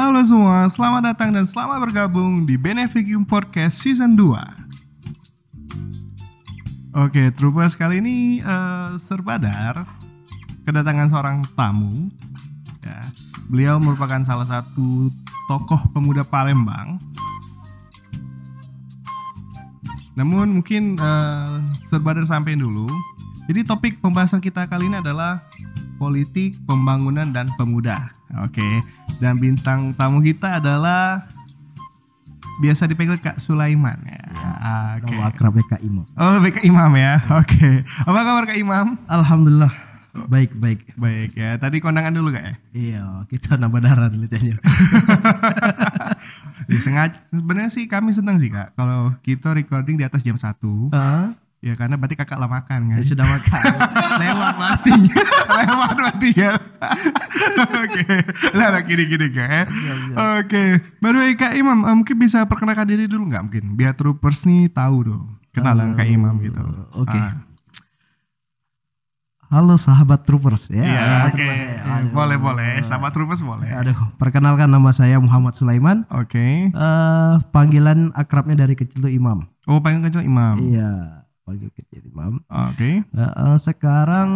Halo semua, selamat datang dan selamat bergabung di Beneficium Podcast Season 2 Oke, Troopers kali ini uh, serbadar kedatangan seorang tamu. Ya, Beliau merupakan salah satu tokoh pemuda Palembang. Namun mungkin uh, serbadar sampai dulu. Jadi topik pembahasan kita kali ini adalah politik, pembangunan, dan pemuda. Oke, dan bintang tamu kita adalah biasa dipanggil Kak Sulaiman ya. Oke. Nama akrabnya Kak Imam. Oh, Kak Imam ya. Oke. Apa kabar Kak Imam? Alhamdulillah. Baik, baik. Baik ya. Tadi kondangan dulu Kak ya? Iya, kita nambah darah dulu tanya. Sengaja sebenarnya sih kami senang sih Kak kalau kita recording di atas jam 1. Uh Ya karena berarti kakak lah makan kan. Ya, sudah makan. Lewat artinya. Lewat berarti ya. Oke. Nah, gini gini kak. Oke. Baru Kak Imam uh, mungkin bisa perkenalkan diri dulu nggak mungkin biar troopers nih tahu dong kenalan uh, Kak Imam gitu. Oke. Okay. Uh. Halo sahabat troopers ya. Iya, oke. Okay. Ya. Boleh boleh. Sahabat troopers boleh. Aduh, perkenalkan nama saya Muhammad Sulaiman. Oke. Okay. Uh, panggilan akrabnya dari kecil tuh Imam. Oh, panggilan kecil Imam. Iya panggil kecil imam. Oke. Okay. Uh, uh, sekarang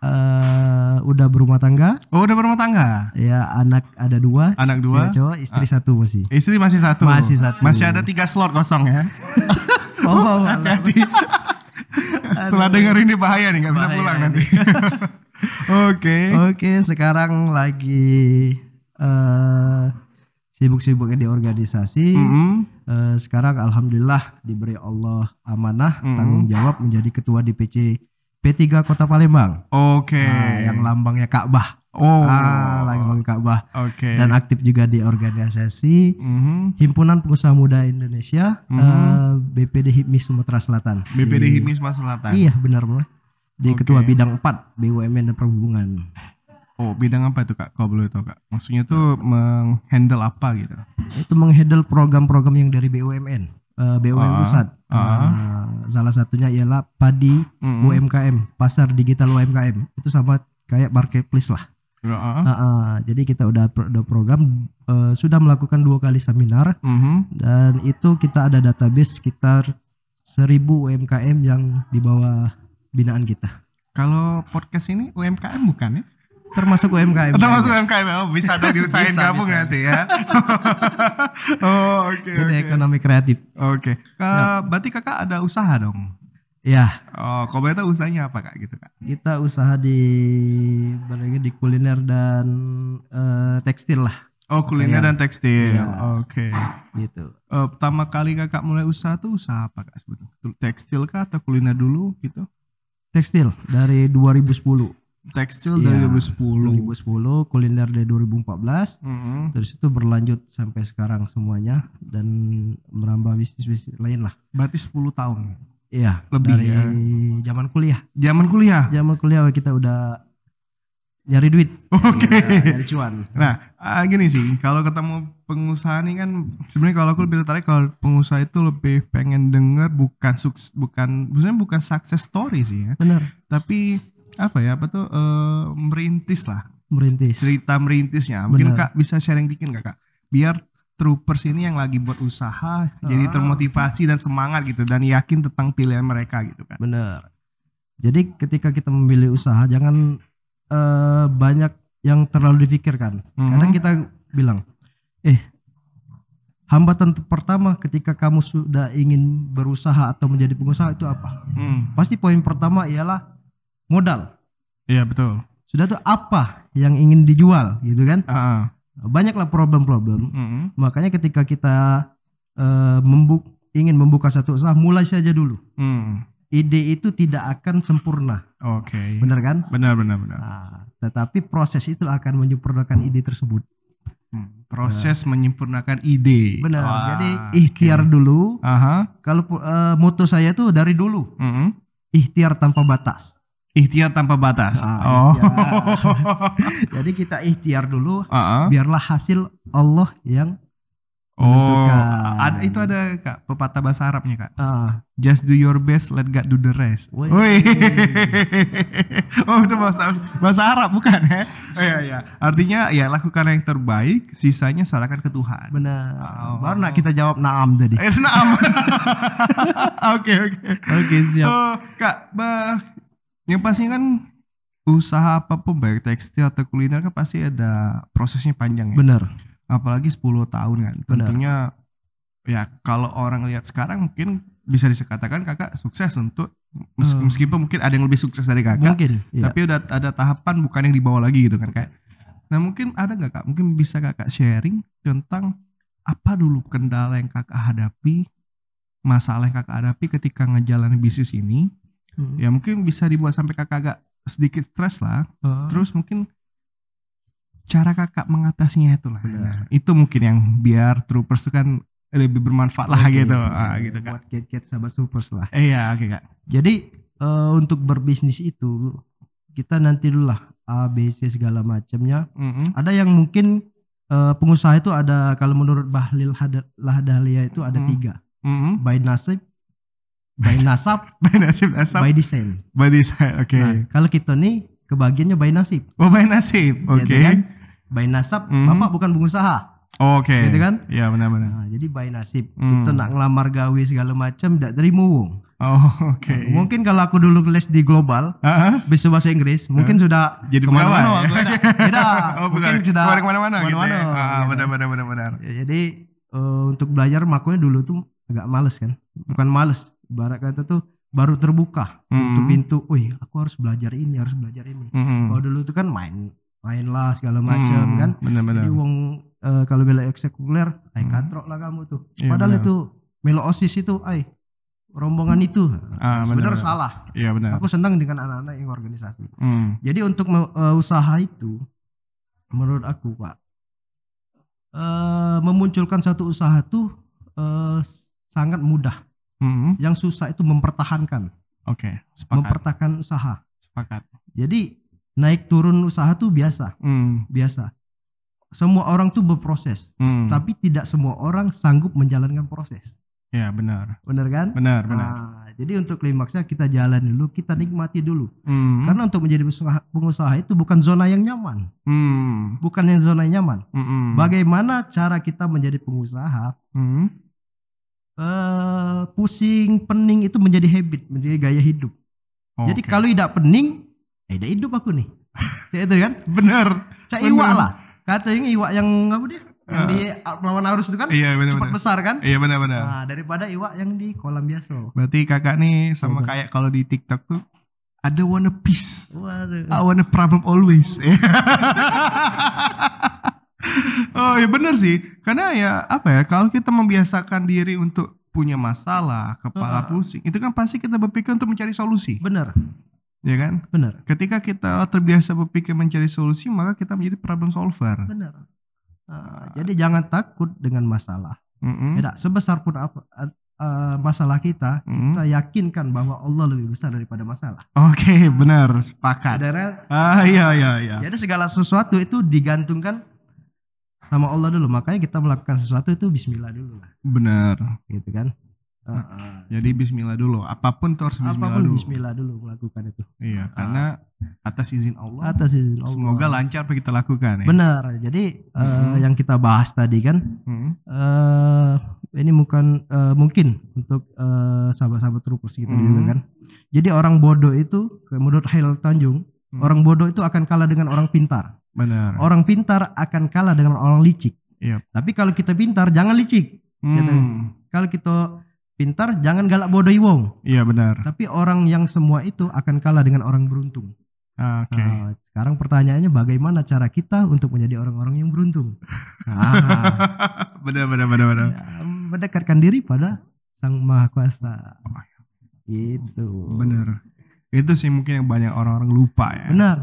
uh, udah berumah tangga. Oh, udah berumah tangga. Ya, anak ada dua. Anak dua. Cowok, istri uh. satu masih. Istri masih satu. Masih satu. Masih ada tiga slot kosong ya. oh, hati-hati. Setelah denger ini bahaya nih, nggak bisa pulang nanti. Oke. Oke, okay. okay, sekarang lagi uh, sibuk-sibuknya di organisasi. Mm -hmm. uh, sekarang alhamdulillah diberi Allah amanah mm -hmm. tanggung jawab menjadi ketua DPC P3 Kota Palembang. Oke. Okay. Nah, yang lambangnya Ka'bah. Oh, ah, lambang Ka'bah. Oke. Okay. Dan aktif juga di organisasi mm -hmm. Himpunan Pengusaha Muda Indonesia, mm -hmm. uh, eh, BPD HIPMI Sumatera Selatan. BPD HIPMI Sumatera Selatan. Iya, benar benar. Di okay. Ketua Bidang 4 BUMN dan Perhubungan. Oh, bidang apa itu Kak? Kalau boleh tahu Kak. Maksudnya tuh menghandle apa gitu? Itu menghandle program-program yang dari BUMN. Uh, BUMN uh, pusat. Uh, uh, salah satunya ialah padi uh, uh. UMKM, pasar digital UMKM. Itu sama kayak marketplace lah. Uh, uh. Uh, jadi kita udah udah program uh, sudah melakukan dua kali seminar uh -huh. dan itu kita ada database sekitar 1000 UMKM yang di bawah binaan kita. Kalau podcast ini UMKM bukan ya? Termasuk UMKM. Termasuk UMKM. Oh, bisa dong diusahain bisa, gabung bisa. nanti ya. oh, oke. Okay, Ini okay. ekonomi kreatif. Oke. Okay. Ya. Berarti Kakak ada usaha dong? Ya. Oh, tahu usahanya apa Kak gitu Kak? Kita usaha di di kuliner dan uh, tekstil lah. Oh, kuliner dan tekstil. Ya. Oke. Okay. Gitu. Uh, pertama kali Kakak mulai usaha tuh usaha apa Kak sebetulnya? Tekstil kah atau kuliner dulu gitu? Tekstil dari 2010 tekstil iya, dari 2010 2010 kuliner dari 2014 mm -hmm. terus itu berlanjut sampai sekarang semuanya dan merambah bisnis bisnis lain lah. Berarti 10 tahun? Iya lebih dari ya. zaman kuliah. Zaman kuliah? Zaman kuliah kita udah nyari duit. Oke. Okay. ya, nyari cuan. Nah uh, gini sih kalau ketemu pengusaha nih kan sebenarnya kalau aku lebih tertarik kalau pengusaha itu lebih pengen denger bukan suks bukan maksudnya bukan success story sih ya. Benar. Tapi apa ya apa tuh uh, merintis lah merintis cerita merintisnya mungkin Bener. kak bisa sharing dikit nggak kak biar troopers ini yang lagi buat usaha uh. jadi termotivasi dan semangat gitu dan yakin tentang pilihan mereka gitu kan bener jadi ketika kita memilih usaha jangan uh, banyak yang terlalu dipikirkan mm-hmm. kadang kita bilang eh hambatan pertama ketika kamu sudah ingin berusaha atau menjadi pengusaha itu apa? Mm. Pasti poin pertama ialah modal. Iya betul. Sudah tuh apa yang ingin dijual gitu kan? Uh. Banyaklah problem-problem. Mm -hmm. Makanya ketika kita uh, membuk ingin membuka satu usaha, mulai saja dulu. Mm. Ide itu tidak akan sempurna. Oke. Okay. Benar kan? Benar benar benar. Nah, tetapi proses itu akan menyempurnakan ide tersebut. Hmm, proses nah. menyempurnakan ide. Benar. Wah, Jadi ikhtiar okay. dulu. Aha. Kalau uh, moto saya tuh dari dulu. Mm -hmm. Ikhtiar tanpa batas. Ikhtiar tanpa batas. Ah, oh. Jadi kita ikhtiar dulu, uh -uh. biarlah hasil Allah yang Oh, menentukan. ada itu ada kak pepatah bahasa Arabnya kak. Ah, Just do your best, let God do the rest. Wih. Wih. oh itu bahasa bahasa Arab bukan ya? Oh iya iya. Artinya ya lakukan yang terbaik, sisanya serahkan ke Tuhan. benar. Baru nak kita jawab naam tadi. Eh, naam. Oke oke. Oke, siap. Oh, kak, bah, yang pasti kan usaha apa pun baik tekstil atau kuliner kan pasti ada prosesnya panjang ya. Benar. Apalagi 10 tahun kan. Tentunya ya kalau orang lihat sekarang mungkin bisa dikatakan kakak sukses untuk mes- meskipun mungkin ada yang lebih sukses dari kakak. Mungkin. Iya. Tapi udah ada tahapan bukan yang dibawa lagi gitu kan kayak. Nah mungkin ada nggak kak? Mungkin bisa kakak sharing tentang apa dulu kendala yang kakak hadapi, masalah yang kakak hadapi ketika ngejalanin bisnis ini. Hmm. Ya mungkin bisa dibuat sampai kakak agak sedikit stres lah. Ah, Terus mungkin cara kakak mengatasinya itu lah. Benar. Nah, itu mungkin yang biar troopers itu kan lebih bermanfaat lah Oke. gitu. Ah, gitu kak. Buat cat-cat sahabat supers lah. Eh, iya oke kak. Jadi eh, untuk berbisnis itu kita nanti dulu lah A, B, C segala macamnya. Mm-mm. Ada yang mungkin eh, pengusaha itu ada kalau menurut Bahlil Hada- Lahadalia itu ada Hmm. tiga. Mm-mm. By nasib, by nasab, By nasib nasab. by desain. By design. Oke. Nah, kalau kita nih kebagiannya by nasib. Oh by nasib. Oke. Gitu kan? By nasab, Mhm. bapak bukan pengusaha. Oke. Gitu kan? Iya benar-benar. Nah, jadi by nasib. Hmm. Kita nak ngelamar gawe segala macam tidak terima wong. Oh oke. Mungkin kalau aku dulu les di global, Ah, bisa bahasa Inggris, mungkin sudah Jadi ke mana-mana. Beda. oh mungkin bukan. sudah ke mana-mana gitu. ya? Ah, gitu. benar-benar benar-benar. Ya, jadi eh, untuk belajar makanya dulu tuh agak males kan. Bukan males, ibarat kata tuh baru terbuka Hmm. untuk pintu. Wih, aku harus belajar ini, harus belajar ini. Mm-mm. Kalau dulu tuh kan main, main lah segala macam Hmm, kan. Benar-benar. Jadi wong eh, kalau bela eksekuler, ay katrok lah kamu tuh. Iya, Padahal benar. itu melo osis itu, ay rombongan itu. Ah, Sebenarnya salah. Iya benar. Aku senang dengan anak-anak yang organisasi. Hmm. Jadi untuk eh, usaha itu, menurut aku pak, eh, memunculkan satu usaha tuh eh, sangat mudah. Mm-mm. Yang susah itu mempertahankan, Oke. Sepakat. mempertahankan usaha. Sepakat. Jadi naik turun usaha tuh biasa, Hmm. biasa. Semua orang tuh berproses, Hmm. tapi tidak semua orang sanggup menjalankan proses. Ya benar. Benar kan? Benar benar. Nah, jadi untuk klimaksnya kita jalan dulu, kita nikmati dulu. Hmm. Karena untuk menjadi pengusaha, pengusaha itu bukan zona yang nyaman, Hmm. bukan yang zona yang nyaman. Mm-mm. Bagaimana cara kita menjadi pengusaha? Hmm. Eh pusing, pening itu menjadi habit, menjadi gaya hidup. Jadi Oke. kalau tidak pening, eh tidak hidup aku nih. Ya itu kan? benar. Cak Bener. iwak lah. Katanya iwak yang apa dia? Yang di melawan arus itu kan? Iya benar Cepat besar kan? Iya benar benar. Nah, daripada iwak yang di kolam biasa. Berarti kakak nih sama kayak kalau di TikTok tuh ada wanna peace. Waduh. I want a problem always. oh ya bener sih, karena ya apa ya kalau kita membiasakan diri untuk punya masalah, kepala pusing, itu kan pasti kita berpikir untuk mencari solusi, Benar, ya kan? benar, Ketika kita terbiasa berpikir mencari solusi, maka kita menjadi problem solver. benar. Nah, jadi jangan takut dengan masalah. Mm-mm. Tidak sebesar pun apa eh, masalah kita, Mm. kita yakinkan bahwa Allah lebih besar daripada masalah. Oke, benar, sepakat. Saudara, Ah iya iya iya. Jadi segala sesuatu itu digantungkan sama Allah dulu. Makanya kita melakukan sesuatu itu Bismillah dulu lah, Benar. gitu kan? Heeh. Jadi Bismillah dulu. Apa pun tuh harus Bismillah Apa pun dulu. Bismillah dulu melakukan itu. Iya, karena atas izin Allah, Atas izin Allah. semoga lancar apa kita lakukan ya. Benar. Jadi eh, yang kita bahas tadi kan, Mm. eh ini bukan eh, mungkin untuk eh, sahabat-sahabat trupers kita Hmm. juga kan. Jadi orang bodoh itu, menurut Hail Tanjung, Hmm. orang bodoh itu akan kalah dengan orang pintar. Benar. Orang pintar akan kalah dengan orang licik. Iya. Tapi kalau kita pintar, jangan licik. Gitu. Hmm. Kalau kita pintar, jangan galak bodohi wong. Iya benar. Tapi orang yang semua itu akan kalah dengan orang beruntung. Oke. Nah, sekarang pertanyaannya bagaimana cara kita untuk menjadi orang-orang yang beruntung? Benar benar benar benar. ya, mendekatkan diri pada Sang Maha Kuasa. Gitu. Benar. Itu sih mungkin yang banyak orang-orang lupa ya. Benar.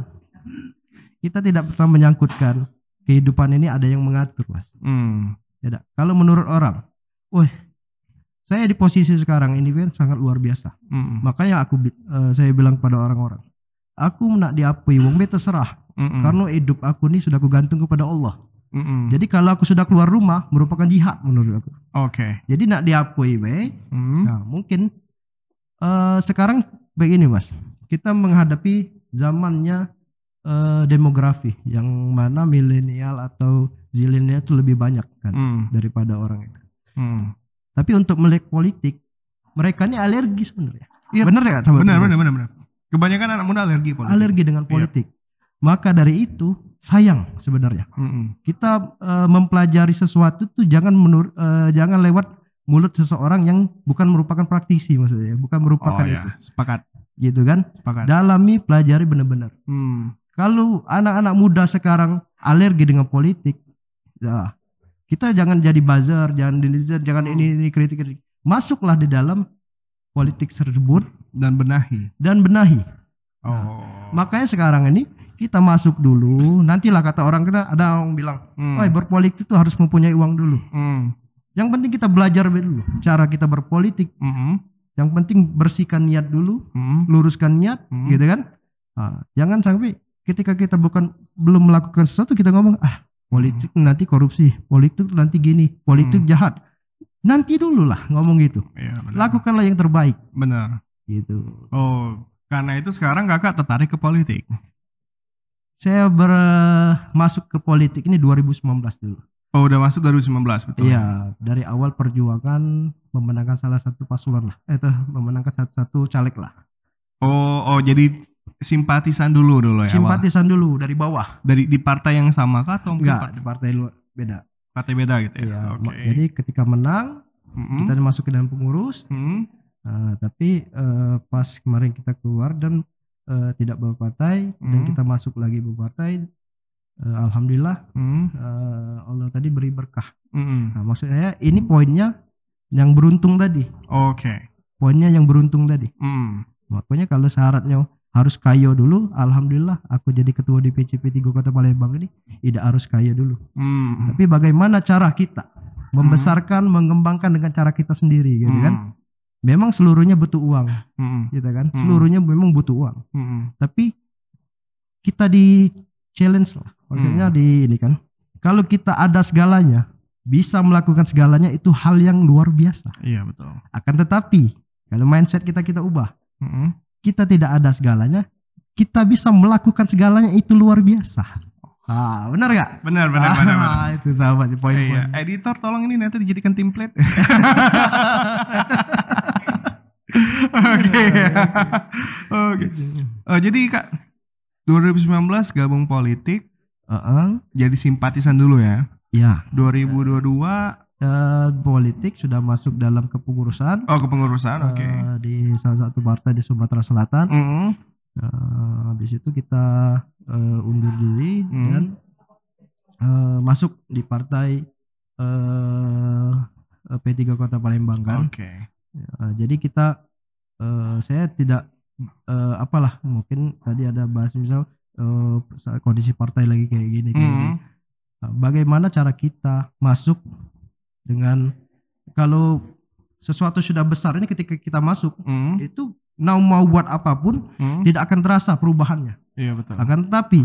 Kita tidak pernah menyangkutkan kehidupan ini ada yang mengatur, Mas. Hmm. Tidak. Kalau menurut orang, wah, saya di posisi sekarang ini kan sangat luar biasa. Mm-mm. Makanya aku eh, saya bilang kepada orang-orang, aku nak diapui wong be terserah. Mm-mm. Karena hidup aku ini sudah kugantung kepada Allah. Mm-mm. Jadi kalau aku sudah keluar rumah merupakan jihad menurut aku. Oke. Jadi nak diakui be, Hmm. nah mungkin eh, sekarang begini mas, kita menghadapi zamannya eh, demografi yang mana milenial atau zilenial itu lebih banyak kan Hmm. daripada orang itu. Hmm. Tapi untuk melek politik, mereka ini alergi sebenarnya. Iya, benar ya sahabat Benar, benar, benar, benar. Kebanyakan anak muda alergi politik. Alergi dengan Iya. politik. Maka dari itu sayang sebenarnya Mm-mm. kita eh, mempelajari sesuatu tuh jangan menur eh, jangan lewat mulut seseorang yang bukan merupakan praktisi maksudnya, bukan merupakan Oh itu, ya, sepakat, gitu kan? sepakat. Dalami, pelajari benar-benar. Hmm. Kalau anak-anak muda sekarang alergi dengan politik, ya kita jangan jadi buzzer, jangan netizen, jangan ini ini kritik kritik. Masuklah di dalam politik tersebut Dan benahi. dan benahi. Oh. Makanya sekarang ini kita masuk dulu, nantilah kata orang kita ada orang bilang, Hmm. "Wah, berpolitik itu harus mempunyai uang dulu." Hmm. Yang penting kita belajar dulu cara kita berpolitik. Mm-mm. Yang penting bersihkan niat dulu, Mm-mm. luruskan niat, Hmm. gitu kan? Ah, jangan sampai ketika kita bukan belum melakukan sesuatu kita ngomong ah politik nanti korupsi, politik nanti gini, politik jahat. Nanti dulu lah ngomong gitu. Benar. Lakukanlah yang terbaik, Benar. gitu. Oh, karena itu sekarang kakak tertarik ke politik. Saya ber masuk ke politik ini 2019 dulu. Oh, udah masuk 2019 betul. Iya, dari awal perjuangan memenangkan salah satu paslon lah. Eh, tuh, memenangkan satu-satu caleg lah. Oh, oh jadi simpatisan dulu dulu ya. awal. Simpatisan dulu dari bawah. Dari di partai yang sama kah atau Enggak, partai, di partai luar beda. partai beda gitu ya? Iya, Oke. ma- jadi ketika menang Mm-mm. kita masuk ke dalam pengurus. Hmm. Nah, tapi eh, pas kemarin kita keluar dan eh, tidak berpartai dan Hmm. kita masuk lagi berpartai, eh, alhamdulillah Hmm. eh, Allah tadi beri berkah. Mm-mm. Nah, maksud saya ini poinnya yang beruntung tadi, Oke. poinnya yang beruntung tadi. Hmm. Makanya kalau syaratnya harus kaya dulu, alhamdulillah aku jadi ketua DPC P3 Kota Palembang ini tidak harus kaya dulu. Hmm. Tapi bagaimana cara kita membesarkan, mengembangkan dengan cara kita sendiri gitu kan? Hmm. Memang seluruhnya butuh uang, Hmm. gitu kan? Hmm. Seluruhnya memang butuh uang. Hmm. Tapi kita di challenge lah. Maksudnya Hmm. di ini kan. Kalau kita ada segalanya, bisa melakukan segalanya itu hal yang luar biasa. Iya betul. Akan tetapi kalau mindset kita kita ubah, Hmm. Kita tidak ada segalanya, kita bisa melakukan segalanya itu luar biasa. Ah, benar gak? Benar benar benar. benar. Ah, itu sahabat Iya, poin-poin. editor tolong ini nanti dijadikan template. Oke. Oke. Eh, jadi Kak 2019 gabung politik Heeh. jadi simpatisan dulu ya. Ya, 2022 eh, politik sudah masuk dalam kepengurusan oh kepengurusan, oke. eh, di salah satu partai di Sumatera Selatan. Mm. Eh, habis itu kita eh, undur diri Hmm. dan eh, masuk di partai eh, P3 Kota Palembang kan. Oke. Eh, jadi kita eh, saya tidak eh, apalah mungkin tadi ada bahas misal kondisi partai lagi kayak gini, kayak gini. Mm. Nah, bagaimana cara kita masuk dengan kalau sesuatu sudah besar ini ketika kita masuk Mm. itu mau mau buat apa pun Mm. tidak akan terasa perubahannya. Iya betul. Akan tetapi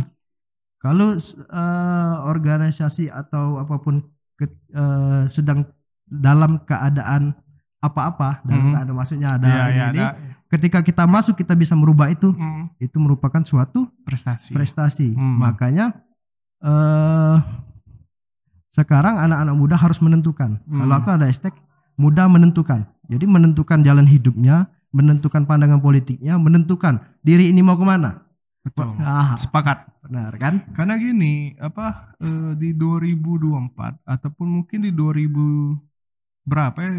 kalau eh, organisasi atau apa pun ke- eh, sedang dalam keadaan apa-apa dalam Mhm. keadaan maksudnya ada Iya, ini, iya, ini, ada ketika kita masuk kita bisa merubah itu Mm. itu merupakan suatu prestasi. prestasi. Hmm. Makanya eh sekarang anak-anak muda harus menentukan. Hmm. Kalau aku ada hashtag muda menentukan. Jadi menentukan jalan hidupnya, menentukan pandangan politiknya, menentukan diri ini mau ke mana. Betul. Ah, Sepakat. benar kan? Karena gini, apa eh, di 2024 ataupun mungkin di 2000 berapa ya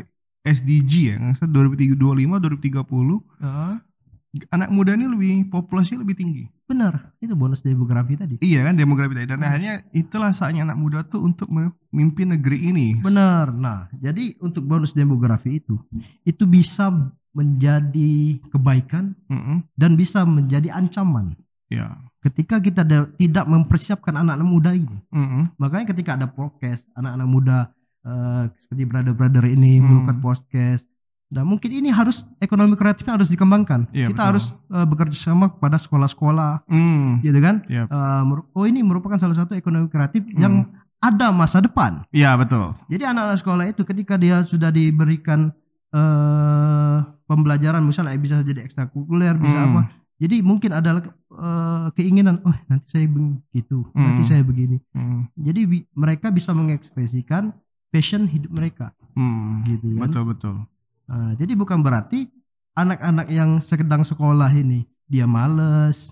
SDG ya, nggak salah 2025 2030 Ah, anak muda ini lebih populasinya lebih tinggi. benar. Itu bonus demografi tadi. Iya kan demografi tadi dan akhirnya itulah saatnya anak muda tuh untuk memimpin negeri ini. Benar. Nah, jadi untuk bonus demografi itu itu bisa menjadi kebaikan Mm-mm. dan bisa menjadi ancaman Ya. ketika kita da- tidak mempersiapkan anak-anak muda ini. Mm-mm. Makanya ketika ada podcast, anak-anak muda eh, seperti brother-brother ini Hmm. melakukan podcast. Nah mungkin ini harus ekonomi kreatifnya harus dikembangkan. Iya, Kita betul. harus eh, bekerja sama pada sekolah-sekolah, Mm. gitu kan? Yap. Eh, mer- oh ini merupakan salah satu ekonomi kreatif Hmm. yang ada masa depan. Iya betul. Jadi anak-anak sekolah itu ketika dia sudah diberikan eh pembelajaran misalnya bisa jadi ekstrakurikuler bisa Hmm. apa. Jadi mungkin ada eh, keinginan, oh nanti saya begitu, nanti Hmm. saya begini. Hmm. Jadi bi- mereka bisa mengekspresikan passion hidup mereka, Hmm. gitu kan. Betul betul. Nah, jadi bukan berarti anak-anak yang sedang sekolah ini dia males,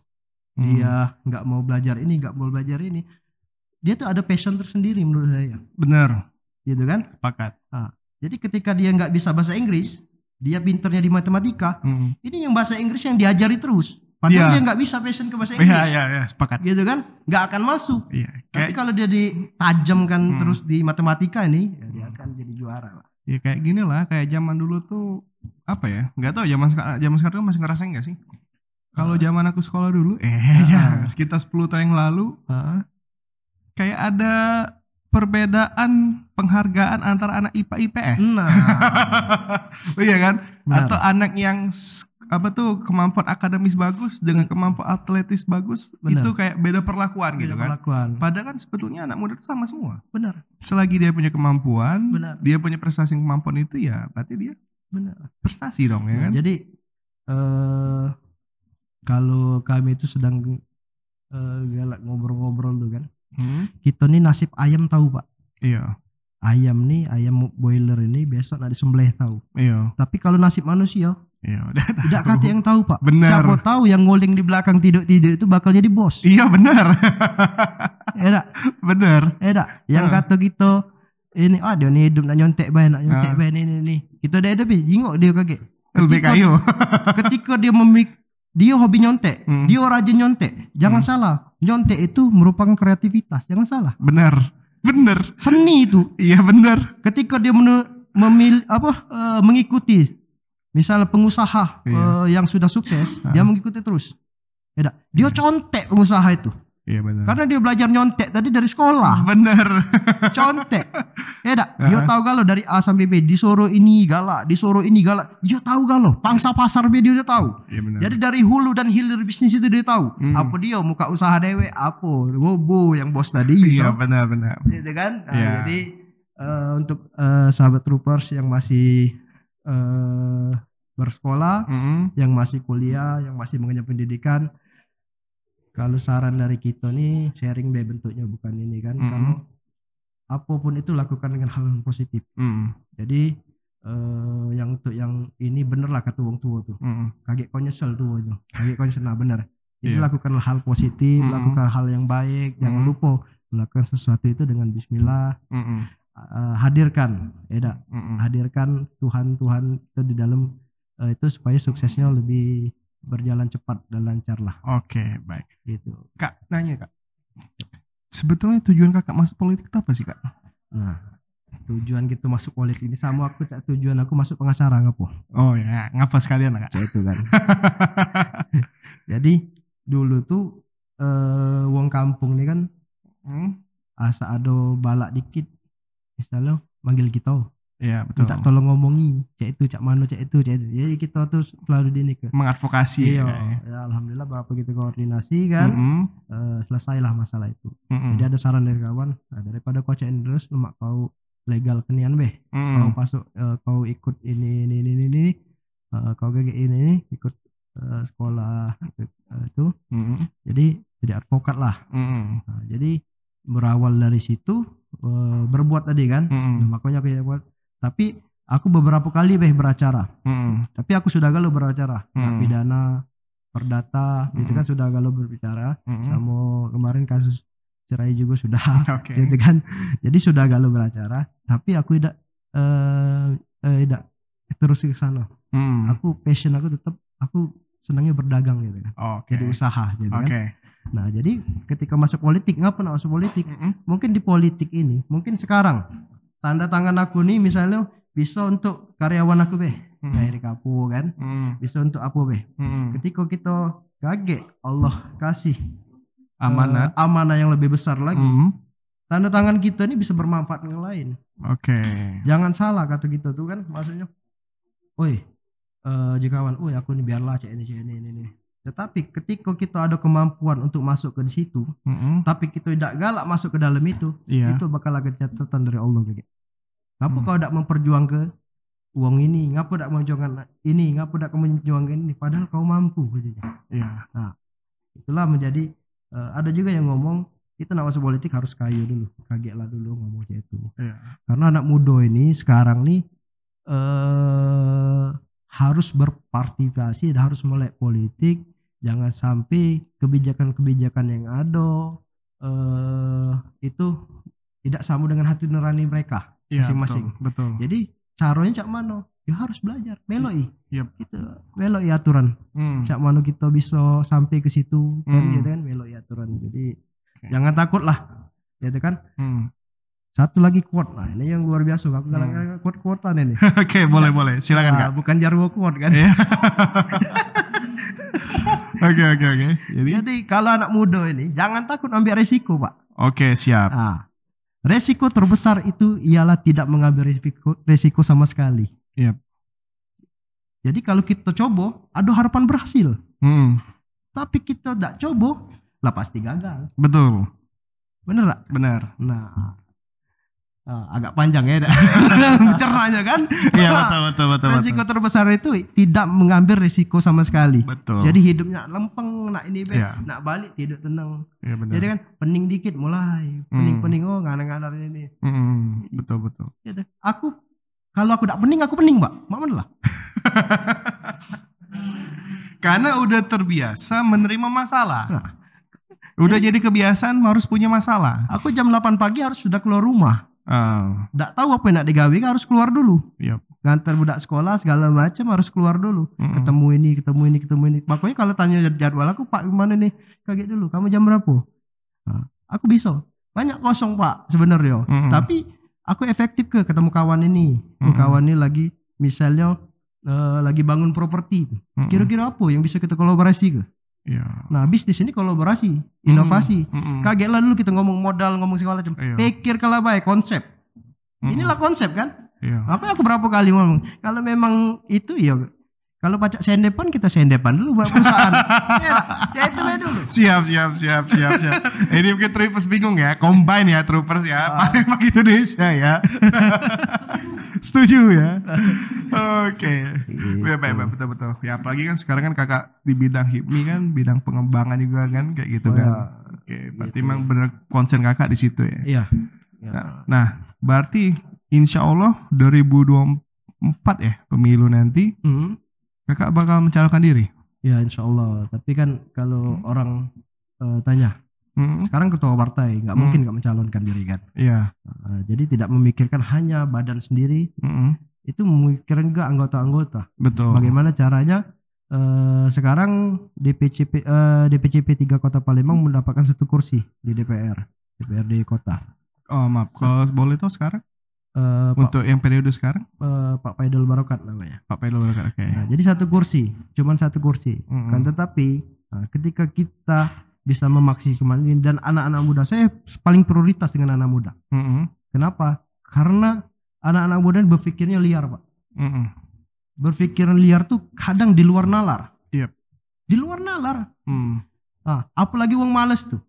Hmm. dia nggak mau belajar ini, nggak mau belajar ini. Dia tuh ada passion tersendiri menurut saya, Benar. gitu kan? Sepakat. Jadi ketika dia nggak bisa bahasa Inggris, dia pinternya di matematika, Hmm. ini yang bahasa Inggris yang diajari terus. Padahal Iya. dia nggak bisa passion ke bahasa Inggris, Iya iya iya sepakat. gitu kan? Nggak akan masuk. Iya. Tapi Kayak kalau dia ditajamkan Hmm. terus di matematika ini, ya dia akan jadi juara lah. Ya kayak gini lah kayak zaman dulu tuh apa ya? Nggak tahu zaman sekarang zaman sekarang masih ngerasain nggak sih? Kalau zaman aku sekolah dulu, eh ya, sekitar 10 tahun yang lalu kayak ada perbedaan penghargaan antara anak IPA IPS. Nah, Oh iya kan? Benar. Atau anak yang apa tuh kemampuan akademis bagus dengan kemampuan atletis bagus Benar. itu kayak beda perlakuan gitu beda kan. perlakuan. Padahal kan sebetulnya anak muda itu sama semua. Benar, Selagi dia punya kemampuan, Benar. dia punya prestasi kemampuan itu ya berarti dia benar. prestasi dong ya kan. Jadi eh kalau kami itu sedang eh, galak ngobrol-ngobrol tuh kan, Hmm, kita nih nasib ayam tahu pak. Iya, Ayam nih, ayam boiler ini besok nak disembelih tahu. iya, Tapi kalau nasib manusia, iya. udah kata yang tahu pak. Benar. Siapa tahu yang nguling di belakang tidur-tidur itu bakal jadi bos. Iya benar, Edak, benar. edak. Yang Ah. kata kita ini ah dia nih hidup nak nyontek bae nak nyontek Ah. bae ni ni ni. Kita dah hidup jingok dia kaget. Ketika- kayu. ketika dia memik dia hobi nyontek, Hmm. dia rajin nyontek. Jangan salah, nyontek itu merupakan kreativitas. Jangan salah. benar, benar. Seni itu. Iya benar. Ketika dia menu, memil apa eh, mengikuti misalnya pengusaha Iya. eh, yang sudah sukses, dia mengikuti terus. Beda. Dia contek pengusaha itu. Iya benar. Karena dia belajar nyontek tadi dari sekolah. Benar. Contek. Beda. Dia tahu galau dari A sampai B. Disuruh ini galak, disuruh ini galak. Dia tahu galau. Pangsa pasar B dia udah tahu. Iya benar. Jadi dari hulu dan hilir bisnis itu dia tahu. Hmm. Apa dia muka usaha dewe, apa gobo yang bos tadi. Iya so. benar benar. Gitu kan? Nah, Iya. Jadi eh, untuk eh, sahabat troopers yang masih eh, bersekolah, Mm-mm. yang masih kuliah, yang masih mengenyam pendidikan, kalau saran dari kita nih sharing be bentuknya bukan ini kan. Mm-mm. Kalau apa pun itu lakukan dengan hal yang positif. Mm-mm. Jadi eh, yang untuk yang ini bener lah kata wong tua tuh Mm-mm. kaget kau nyesel tuh aja kaget kau nyesel nah bener jadi Iya. lakukan hal positif Mm-mm. lakukan hal yang baik jangan Mm-mm. lupa melakukan sesuatu itu dengan Bismillah Mm-mm. Eh, hadirkan Eda Mm-mm. hadirkan Tuhan Tuhan itu di dalam eh, itu supaya suksesnya lebih berjalan cepat dan lancar lah Oke baik. gitu Kak nanya kak. Sebetulnya tujuan kakak masuk politik itu apa sih kak? nah tujuan gitu masuk politik ini sama aku tak tujuan aku masuk pengacara ngapo Oh ya ngapa sekalian kak? Itu kan jadi dulu tuh eh, wong kampung nih kan Hmm? asa ada balak dikit misalnya manggil kita Iya betul. minta tolong ngomongi cek itu cak mano cek itu cek itu jadi kita tuh selalu di ke Mengadvokasi. iya ya, ya. ya, alhamdulillah berapa kita koordinasi kan Mm-mm. eh, selesailah masalah itu Mm-mm. jadi ada saran dari kawan nah, daripada kau cek terus lemak kau legal kenian beh Mm-mm. kau masuk eh, kau ikut ini ini ini ini, ini eh, kau gak ini ini ikut eh, sekolah eh, itu Mm-mm. jadi jadi advokat lah Mm-mm. Nah, jadi berawal dari situ berbuat tadi kan. Nah, makanya aku ya buat tapi aku beberapa kali beh beracara Mm-mm. tapi aku sudah galau beracara Nah, Hmm. pidana perdata gitu Hmm. kan sudah galau berbicara Mm-mm. sama kemarin kasus cerai juga sudah Oke. gitu kan jadi sudah galau beracara tapi aku tidak eh eh, tidak terus ke sana Mm. aku passion aku tetap aku senangnya berdagang gitu kan Oke. jadi usaha gitu Oke. kan nah jadi ketika masuk politik ngapa masuk politik Mm-mm. mungkin di politik ini mungkin sekarang tanda tangan aku nih misalnya bisa untuk karyawan aku beh Hmm. cair kapu kan Mm. bisa untuk apa beh Mm. ketika kita kaget Allah kasih eh, amanah yang lebih besar lagi Mm. tanda tangan kita ini bisa bermanfaat yang lain Oke. jangan salah kata kita tuh kan maksudnya oi eh jikawan oi aku ini biarlah cek ini cek ini ini, ini. Tetapi ketika kita ada kemampuan untuk masuk ke situ, Mm-mm. tapi kita tidak galak masuk ke dalam itu, Iya. itu bakal ada catatan dari Allah gitu. Ngapa Hmm. kau tidak memperjuang ke uang ini? Ngapa tidak memperjuangkan ini? Ngapa tidak memperjuangkan ini? Padahal kau mampu gitu. Iya. Itulah menjadi eh, ada juga yang ngomong kita nak masuk politik harus kayu dulu, kaget lah dulu ngomong kayak itu. Iya. Karena anak muda ini sekarang nih eh harus berpartisipasi dan harus melek politik. Jangan sampai kebijakan-kebijakan yang ada eh itu tidak sama dengan hati nurani mereka Iya, masing-masing. Betul. betul. Jadi caranya cak mana? Ya harus belajar, meloi. Yep. Gitu, meloi aturan. Hmm. Cak mana kita bisa sampai ke situ kan Hmm. gitu kan meloi aturan. Jadi Oke. jangan takut lah. Gitu kan? Hmm. Satu lagi quote nah ini yang luar biasa aku Hmm. hmm. quote quotean ini. Oke, boleh boleh. Silakan Nah, kak. bukan jarwo quote kan. Oke oke oke. Jadi Jadi kalau anak muda ini jangan takut ambil resiko pak. oke siap. Nah, resiko terbesar itu ialah tidak mengambil resiko, resiko sama sekali. Yap. Jadi kalau kita coba, ada harapan berhasil. Hmm. Tapi kita tidak coba, lah pasti gagal. Betul. Bener gak? Benar. Nah, ah, agak panjang ya, cernanya kan? Iya betul betul betul. resiko betul. terbesar itu tidak mengambil resiko sama sekali. Betul. Jadi hidupnya lempeng, nak ini be, Iya. nak balik tidak tenang. Iya benar. Jadi kan pening dikit mulai, pening-pening oh nganar-nganar ini. Hmm, betul betul. Gitu. Aku kalau aku tidak pening, aku pening, Mbak. Mana lah? Karena udah terbiasa menerima masalah. Nah. Udah jadi kebiasaan harus punya masalah. Aku jam 8 pagi harus sudah keluar rumah. Ah, Tidak tahu apa yang nak digawe, kan harus keluar dulu. Yap. Ngantar budak sekolah segala macam harus keluar dulu. Mm-mm. Ketemu ini, ketemu ini, ketemu ini. Makanya kalau tanya jadwal aku, Pak, gimana nih? Kaget dulu, kamu jam berapa? Nah, aku bisa. Banyak kosong, Pak, sebenarnya. Mm-mm. Tapi aku efektif ke ketemu kawan ini. Oh, Mm-mm. Kawan ini lagi misalnya eh, lagi bangun properti. Kira-kira apa yang bisa kita kolaborasi ke? Iya. Nah, bisnis ini kolaborasi, inovasi. Mm-mm. Kaget lah dulu kita ngomong modal, ngomong segala macam. Iya. Pikir kalau baik konsep. Mm-mm. Inilah konsep kan? Iya. Apa aku berapa kali ngomong? Kalau memang itu ya kalau pajak sendepan kita sendepan dulu buat perusahaan. ya, ya itu dulu. Siap, siap, siap, siap, siap. Ini mungkin troopers bingung ya, combine ya troopers ya, Ah. Palembang Indonesia ya. Setuju ya. Oke. Gitu. Ya, baik, baik, betul, betul. Ya apalagi kan sekarang kan kakak di bidang HIPMI kan, bidang pengembangan juga kan, kayak gitu Oh, kan. ya. Oke, berarti memang bener konsen kakak di situ ya. Iya. Nah, nah, berarti insya Allah 2024 ya pemilu nanti Hmm. Kakak bakal mencalonkan diri. Ya insya Allah. Tapi kan kalau orang eh, tanya, Hmm, sekarang ketua partai nggak Hmm. mungkin nggak mencalonkan diri kan. Iya. Nah, jadi tidak memikirkan hanya badan sendiri, Mm-mm. itu memikirkan juga anggota-anggota. Betul. Bagaimana caranya eh, sekarang DPCP eh, DPCP 3 Kota Palembang mendapatkan satu kursi di DPR, DPRD kota. Oh maaf, kalau boleh tuh sekarang Pak, untuk yang periode sekarang eh, Pak Paidul Barokat namanya. Pak Pedro oke. Nah, jadi satu kursi, cuman satu kursi. Mm-mm. Kan tetapi nah, ketika kita bisa memaksimalkan ini dan anak-anak muda, saya paling prioritas dengan anak muda. Mm-mm. Kenapa? Karena anak-anak muda berpikirnya liar, Pak. Mm-mm. Berpikiran liar tuh kadang di luar nalar. Yep. Di luar nalar. Mm. Ah, apalagi wong males tuh.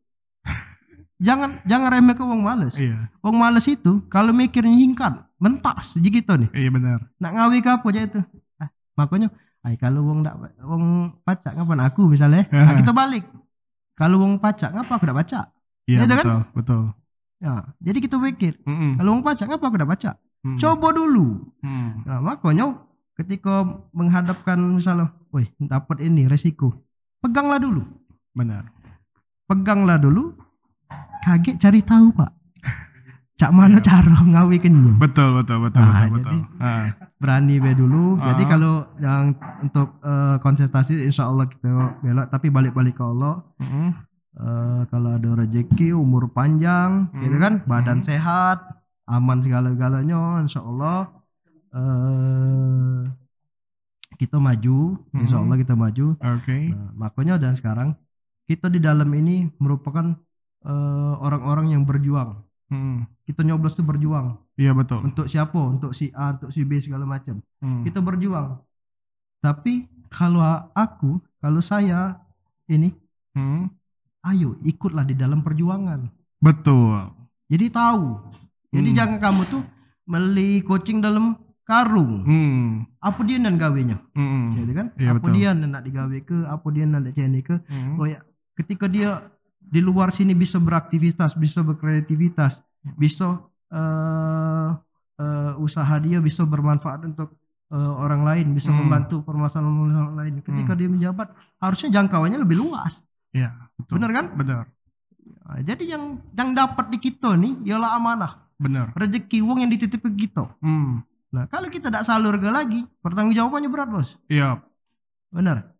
Jangan jangan remeh ke wong males. Iya, Wong males itu kalau mikir nyingkat, mentas gitu nih. iya benar. Nak ngawi ke apa aja itu. Ah, makanya ay kalau wong ndak wong pacak ngapain aku misalnya. Nah, kita balik. Kalau wong pacak ngapa aku ndak baca? Iya Iya, kan? betul, betul. Ya, jadi kita pikir, Mm-mm. kalau wong pacak ngapa aku ndak baca? Mm. Coba dulu. Mm. Nah, makanya ketika menghadapkan misalnya, woi, dapat ini resiko. Peganglah dulu. Benar. Peganglah dulu. Kaget cari tahu, Pak. Cak mana cara ngawi kenyum. Betul, betul, betul, Nah, betul, betul. jadi- Ah, Berani be dulu. Jadi Ah. kalau yang untuk eh, kontestasi insya Allah kita belok tapi balik-balik ke Allah. mm-mm. Eh, kalau ada rezeki, umur panjang, Hmm. gitu kan, badan Hmm. sehat, aman segala-galanya, insya Allah eh kita maju, insya. Allah kita maju. Oke. Nah, makanya dan sekarang kita di dalam ini merupakan eh, orang-orang yang berjuang. Mm. Kita nyoblos tuh berjuang Iya betul. untuk siapa? Untuk si A, untuk si B segala macam. Mm. Kita berjuang. Tapi kalau aku, kalau saya ini, Hmm. ayo ikutlah di dalam perjuangan. Betul. Jadi tahu. Jadi Hmm. jangan kamu tuh beli coaching dalam karung. Hmm. Apa dia nan gawenya? Hmm. Jadi kan? Iya, apa betul. dia nan nak digawe ke? Apa dia nan nak cene ke? Hmm. Oh ya, ketika dia di luar sini bisa beraktivitas, bisa berkreativitas, bisa eh eh, usaha dia bisa bermanfaat untuk eh, orang lain, bisa Hmm. membantu permasalahan orang lain. Ketika dia menjabat, harusnya jangkauannya lebih luas. Iya, betul. Benar kan? Benar. Nah, jadi yang yang dapat di kita nih ialah amanah, Benar. rezeki uang yang dititip ke kita. Hmm. Nah, kalau kita tidak salur ke lagi, pertanggungjawabannya berat, Bos. Iya. Benar.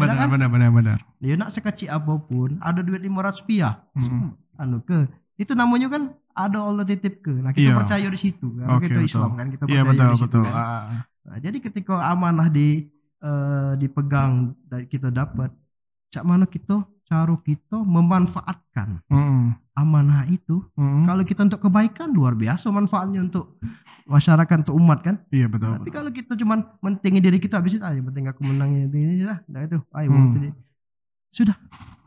Benar, kan? benar, benar, benar. Dia nak sekecil apa pun, ada duit 500 rupiah. Hmm. anu ke itu namanya kan ada Allah titip ke nah kita Iya. percaya di situ karena Oke, kita betul. Islam kan kita Iya, percaya betul, di situ betul. kan Ah, nah, jadi ketika amanah di eh, dipegang dan kita dapat cak mana kita cara kita memanfaatkan Hmm. amanah itu Hmm. kalau kita untuk kebaikan luar biasa manfaatnya untuk masyarakat untuk umat kan Iya, betul. tapi kalau kita cuman mentingin diri kita habis itu aja penting aku menang ini, ini lah nah itu ayo Hmm. itu sudah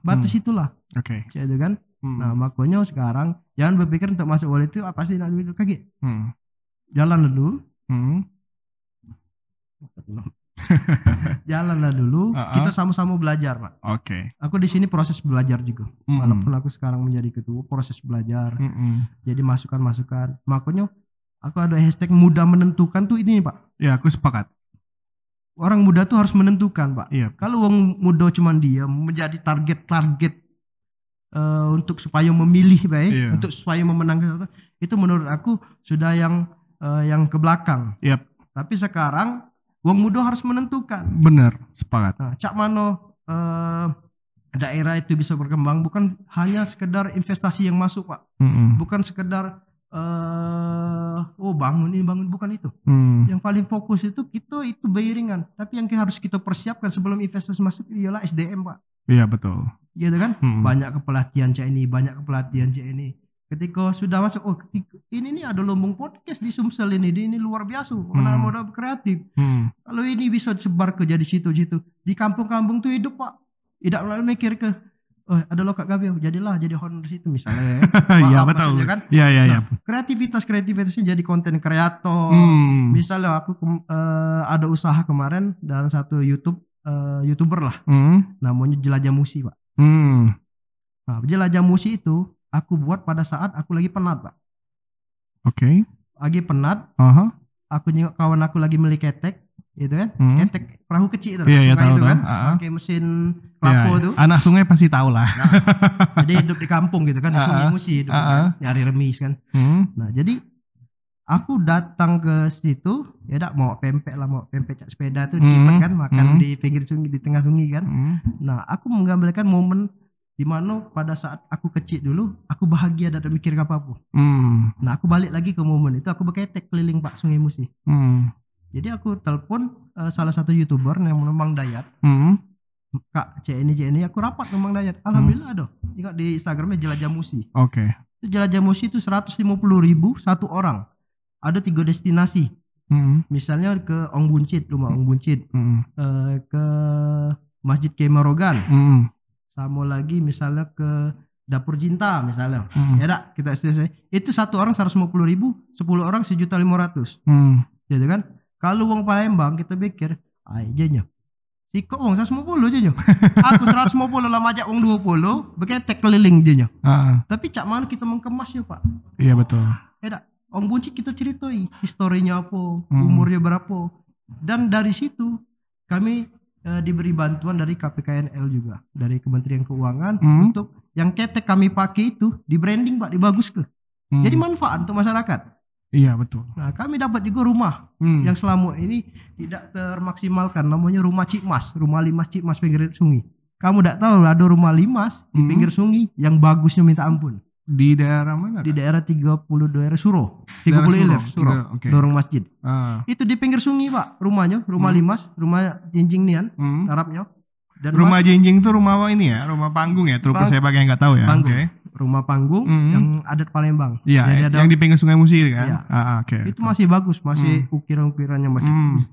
batas itulah Oke. Cak itu kan Hmm. Nah makanya sekarang jangan berpikir untuk masuk wallet itu apa sih nak dulu kaget. Hmm. Jalan dulu, Hmm. jalanlah dulu. Uh-uh. Kita sama-sama belajar, Pak. Oke. Aku di sini proses belajar juga. Hmm. Walaupun aku sekarang menjadi ketua, proses belajar. Hmm. Jadi masukan-masukan. Makanya aku ada hashtag mudah menentukan tuh ini, Pak. Ya, aku sepakat. Orang muda tuh harus menentukan, Pak. Iya. Kalau orang muda cuman diam menjadi target-target eh, untuk supaya memilih baik, Iya. untuk supaya memenangkan itu menurut aku sudah yang eh, yang ke belakang. Yap. Tapi sekarang wong muda harus menentukan. Benar, sepakat. Nah, cak mano eh, daerah itu bisa berkembang bukan hanya sekedar investasi yang masuk, Pak. Hmm. Bukan sekedar eh oh bangun ini bangun bukan itu. Hmm. Yang paling fokus itu kita itu bayaringan. Tapi yang harus kita persiapkan sebelum investasi masuk ialah SDM, Pak. Iya, betul. Gitu kan? Hmm. Banyak kepelatihan cak ini, banyak kepelatihan cak ini. Ketika sudah masuk, oh ini nih ada lumbung podcast di Sumsel ini, ini luar biasa, Hmm. modal kreatif. Hmm. Kalau ini bisa disebar ke jadi situ-situ, di kampung-kampung tuh hidup pak, tidak lalu mikir ke, oh ada lokak gawe, jadilah jadi honor situ misalnya. Iya, Paham betul. kan? Iya, iya, iya. Nah, kreativitas kreativitasnya jadi konten kreator. Hmm. Misalnya aku eh, ada usaha kemarin dalam satu YouTube eh, youtuber lah, Hmm. namanya Jelajah Musi pak. Hmm. Nah, jelajah musi itu aku buat pada saat aku lagi penat, Pak. Oke. Lagi penat, Aha. aku nyengok kawan aku lagi beli ketek, gitu kan? Hmm. Ketek perahu kecil itu, Iya, iya, sungai tahu, itu tahu. kan? Ah. Pakai mesin kelapo Ya, tuh. Anak sungai pasti tahu lah. Jadi hidup di kampung gitu kan, di Ah, sungai musi hidup Ah, kan? ah. nyari remis kan. Hmm. Nah, jadi aku datang ke situ, ya dak mau pempek lah, mau pempek cak sepeda tuh Hmm. dikipet kan, makan Hmm. di pinggir sungai, di tengah sungai kan. Hmm. Nah, aku menggambarkan momen di mana pada saat aku kecil dulu, aku bahagia dan tak mikir apa-apa. Hmm. Nah aku balik lagi ke momen itu aku berketek keliling Pak Sungai Musi. Hmm. Jadi aku telepon eh, salah satu youtuber yang Mang Dayat. Hmm. Kak cek ini aku rapat ke Mang Dayat. Alhamdulillah ada. Juga di Instagramnya Jelajah Musi. Oke. Itu Jelajah Musi itu 150 ribu satu orang. Ada tiga destinasi. Hmm. Misalnya ke Ong Buncit, rumah Ong Buncit. Hmm. Eh, ke Masjid Kemarogan. Hmm. Sama lagi misalnya ke Dapur Cinta misalnya. Hmm. Ya dak kita itu satu orang 150 ribu, 10 orang sejuta lima ratus. Hmm. gitu kan kalau uang Palembang kita pikir aja nya Iko uang 150 aja nya aku 150 lah majak uang 20 beketek keliling aja nya Ah, tapi cak mana kita mengemasnya pak iya betul. ya dak Om Bunci kita ceritai historinya apa Hmm. umurnya berapa dan dari situ kami eh, diberi bantuan dari KPKNL juga dari Kementerian Keuangan Hmm. untuk yang ketek kami pakai itu di branding pak dibagus ke Hmm. jadi manfaat untuk masyarakat iya betul. nah kami dapat juga rumah Hmm. yang selama ini tidak termaksimalkan namanya rumah Cikmas, rumah limas Cikmas pinggir sungai. Kamu tidak tahu ada rumah limas di Hmm. pinggir sungai yang bagusnya minta ampun. Di daerah mana? Di Kak? daerah 30 daerah Suro, 30 Daerah ilir Suro, Suro, tiga- oke. dorong masjid. Ah. Itu di pinggir sungai, Pak, rumahnya, rumah Hmm. limas, rumah jinjing nian, Hmm. Arabnya. Dan Rumah mas- jinjing tuh rumah apa ini ya? Rumah panggung ya? Terus saya pakai nggak tahu ya. Panggung. Oke. rumah panggung Hmm. yang adat Palembang. Iya, Jadi ada yang di pinggir Sungai Musi kan? Iya. Ah, ah, oke. itu masih bagus, masih ukiran-ukirannya masih Hmm.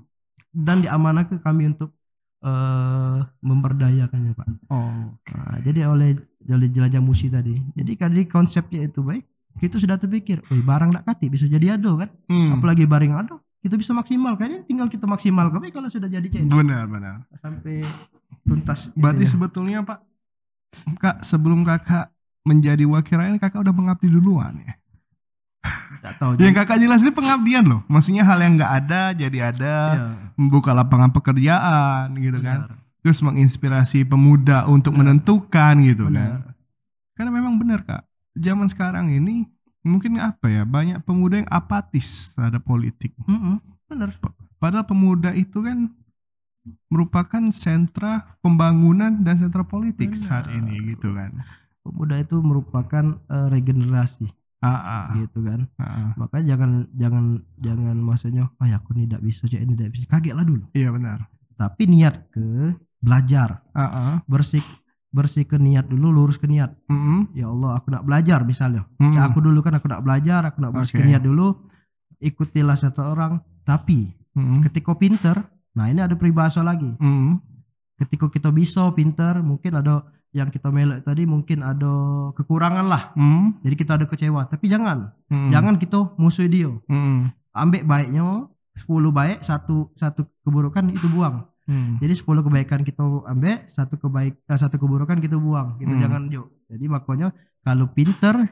dan diamanahkan kami untuk eh memberdayakannya pak. Oh. Nah, jadi oleh oleh jelajah musi tadi. Jadi kali konsepnya itu baik. Kita sudah terpikir, oh barang tak kati bisa jadi ado kan? Hmm. Apalagi barang ado, kita bisa maksimal. Kayaknya tinggal kita maksimal. Tapi kalau sudah jadi cek Benar, benar. sampai tuntas. Berarti ininya. sebetulnya Pak, Kak sebelum Kakak menjadi wakil rakyat, Kakak udah mengabdi duluan ya. Tahu. Yang Kakak jelas ini pengabdian loh. Maksudnya hal yang nggak ada jadi ada, Iya, membuka lapangan pekerjaan gitu kan. benar, Terus menginspirasi pemuda untuk menentukan gitu kan. benar. Karena memang benar Kak. Zaman sekarang ini mungkin apa ya, banyak pemuda yang apatis terhadap politik. Mm-mm, benar. Padahal pemuda itu kan merupakan sentra pembangunan dan sentra politik Benar. saat ini gitu kan. Pemuda itu merupakan eh, regenerasi Ah, ah, gitu kan. ah. Makanya jangan jangan jangan maksudnya, oh ya aku tidak bisa, ini tidak bisa. Kaget lah dulu. Iya benar. Tapi niat ke belajar, ah. bersih bersih ke niat dulu, lurus ke niat. Mm-mm. Ya Allah, aku nak belajar misalnya. Mm. Cak aku dulu kan aku nak belajar, aku nak bersih ke Oke. niat dulu. Ikutilah satu orang. Tapi Mm-mm. ketika pinter, nah ini ada peribahasa lagi. Mm-mm. Ketika kita bisa pinter, mungkin ada yang kita melek tadi mungkin ada kekurangan lah. Mm. Jadi kita ada kecewa. Tapi jangan, Mm. jangan kita musuh dia. Mm. Ambil baiknya, 10 baik, satu satu keburukan itu buang. Mm. Jadi 10 kebaikan kita ambil, satu kebaik eh, satu keburukan kita buang. Gitu Hmm. jangan yuk. Jadi makanya kalau pinter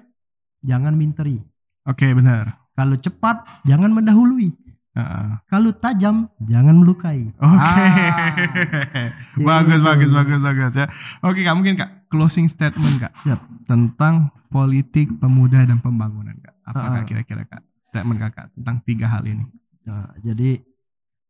jangan minteri. Oke benar. Kalau cepat jangan mendahului. Ah. Kalau tajam jangan melukai. Oke. Ah, bagus, gitu. bagus, bagus, bagus ya. Oke, Kak, mungkin Kak closing statement Kak Siap. tentang politik pemuda dan pembangunan Kak. Apa Ah, kira-kira Kak statement Kakak tentang tiga hal ini? Nah, jadi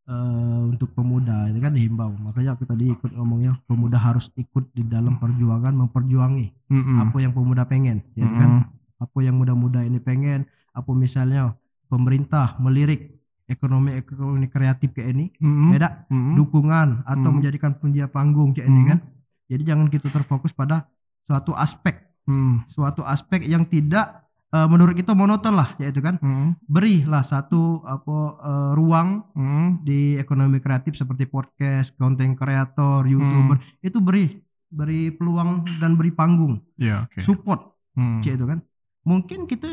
eh, untuk pemuda ini kan dihimbau. Makanya aku tadi ikut ngomongnya pemuda harus ikut di dalam perjuangan memperjuangi Mm-mm. apa yang pemuda pengen, ya Mm-mm. kan? Apa yang muda-muda ini pengen, apa misalnya pemerintah melirik ekonomi ekonomi kreatif kayak ini, Mm-mm. beda Mm-mm. dukungan atau Hmm. menjadikan pendia panggung kayak ini Hmm. kan. Jadi jangan kita terfokus pada suatu aspek, Mm. suatu aspek yang tidak eh, menurut kita monoton lah, yaitu kan Mm. berilah satu apa eh, ruang Mm. di ekonomi kreatif seperti podcast, konten kreator, youtuber Hmm. itu beri beri peluang dan beri panggung, Ya, oke. support, Mm. cik itu kan. Mungkin kita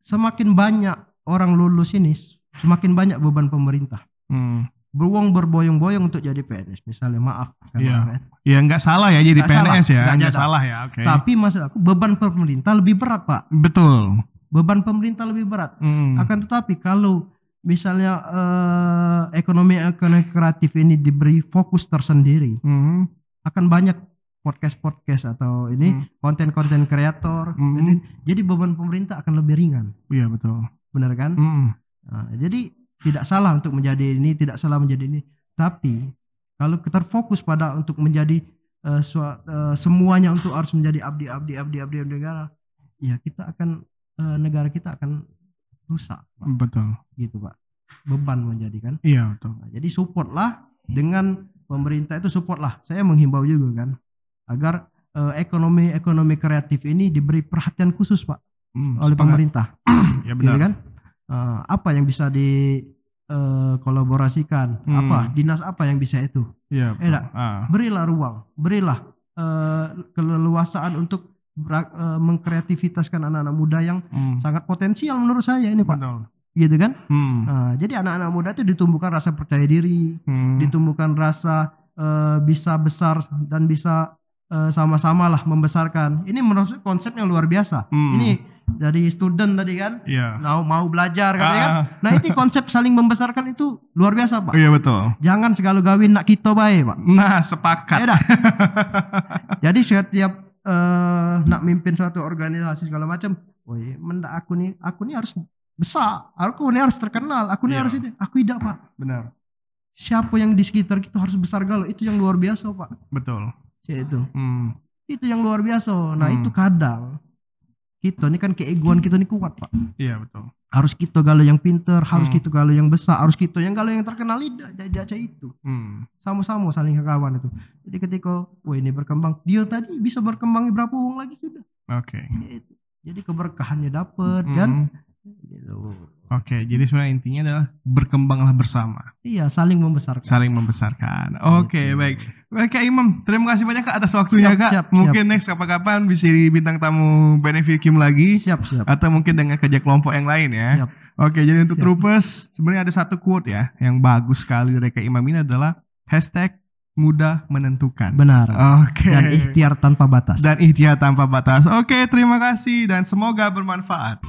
semakin banyak orang lulus ini, semakin banyak beban pemerintah. Mm. Beruang berboyong-boyong untuk jadi PNS, misalnya maaf. Iya. maaf ya. Ya nggak salah ya jadi Nggak salah, PNS ya, nggak nggak jatuh. salah ya, oke. Tapi maksud aku beban pemerintah lebih berat pak. Betul. Beban pemerintah lebih berat. Mm. Akan tetapi kalau misalnya eh, ekonomi ekonomi kreatif ini diberi fokus tersendiri, Mm. akan banyak podcast-podcast atau ini Mm. konten-konten kreator. Mm. Jadi, jadi beban pemerintah akan lebih ringan, Iya betul. benar kan? Mm. Nah, jadi tidak salah untuk menjadi ini, tidak salah menjadi ini. Tapi kalau kita fokus pada untuk menjadi sua- eh, semuanya untuk harus menjadi abdi, abdi, abdi, abdi, abdi negara, ya kita akan eh, negara kita akan rusak, Pak. Betul. gitu pak. Beban menjadi kan. Iya betul. Nah, jadi support lah dengan pemerintah itu support lah. Saya menghimbau juga kan agar eh, ekonomi ekonomi kreatif ini diberi perhatian khusus pak Mm, oleh sepakat. pemerintah. Ya gitu benar. kan? Eh, apa yang bisa di eh, kolaborasikan? Hmm. Apa dinas apa yang bisa itu? Eh, dak. Ah. Berilah ruang, berilah eh, keleluasaan untuk berak- eh, mengkreativitaskan anak-anak muda yang Mm. sangat potensial menurut saya ini pak, Betul. gitu kan? Mm. Nah, jadi anak-anak muda itu ditumbuhkan rasa percaya diri, Mm. ditumbuhkan rasa eh, bisa besar dan bisa sama-sama lah membesarkan. Ini menurut konsep yang luar biasa. Hmm. Ini dari student tadi kan, Iya. mau mau belajar kan. Ah. Nah ini konsep saling membesarkan itu luar biasa pak. Iya betul. Jangan segala gawin nak kita baik pak. Nah sepakat. Ya dah. Jadi setiap eh, nak mimpin suatu organisasi segala macam, woi mendak aku nih, aku nih harus besar, aku nih harus terkenal, aku nih Iya. harus ini, aku tidak pak. Benar. Siapa yang di sekitar kita harus besar galau itu yang luar biasa pak. Betul. Ya, itu Mm. itu yang luar biasa. Nah Hmm. itu kadang kita ini kan keegoan kita ini kuat pak. Iya betul. Harus kita galau yang pinter, harus Hmm. kita galau yang besar, harus kita yang galau yang terkenal tidak tidak aja itu. Mm. Sama-sama saling kawan itu. Jadi ketika wah ini berkembang, dia tadi bisa berkembang berapa uang lagi sudah. Oke. Ya, itu. Jadi keberkahannya dapat Mm. kan. Gitu. Oke, jadi sebenarnya intinya adalah berkembanglah bersama, Iya, saling membesarkan. saling membesarkan. Oke, baik. Baik Kak Imam, terima kasih banyak Kak atas waktunya Siap, Kak. siap, mungkin next kapan-kapan bisa bintang tamu Beneficium lagi Siap, siap. atau mungkin dengan kerja kelompok yang lain ya. Siap. Oke, jadi untuk Siap. troopers sebenarnya ada satu quote ya yang bagus sekali dari Kak Imam ini adalah hashtag mudah menentukan. Benar. Oke. Dan ikhtiar tanpa batas. Dan ikhtiar tanpa batas. Oke, terima kasih dan semoga bermanfaat.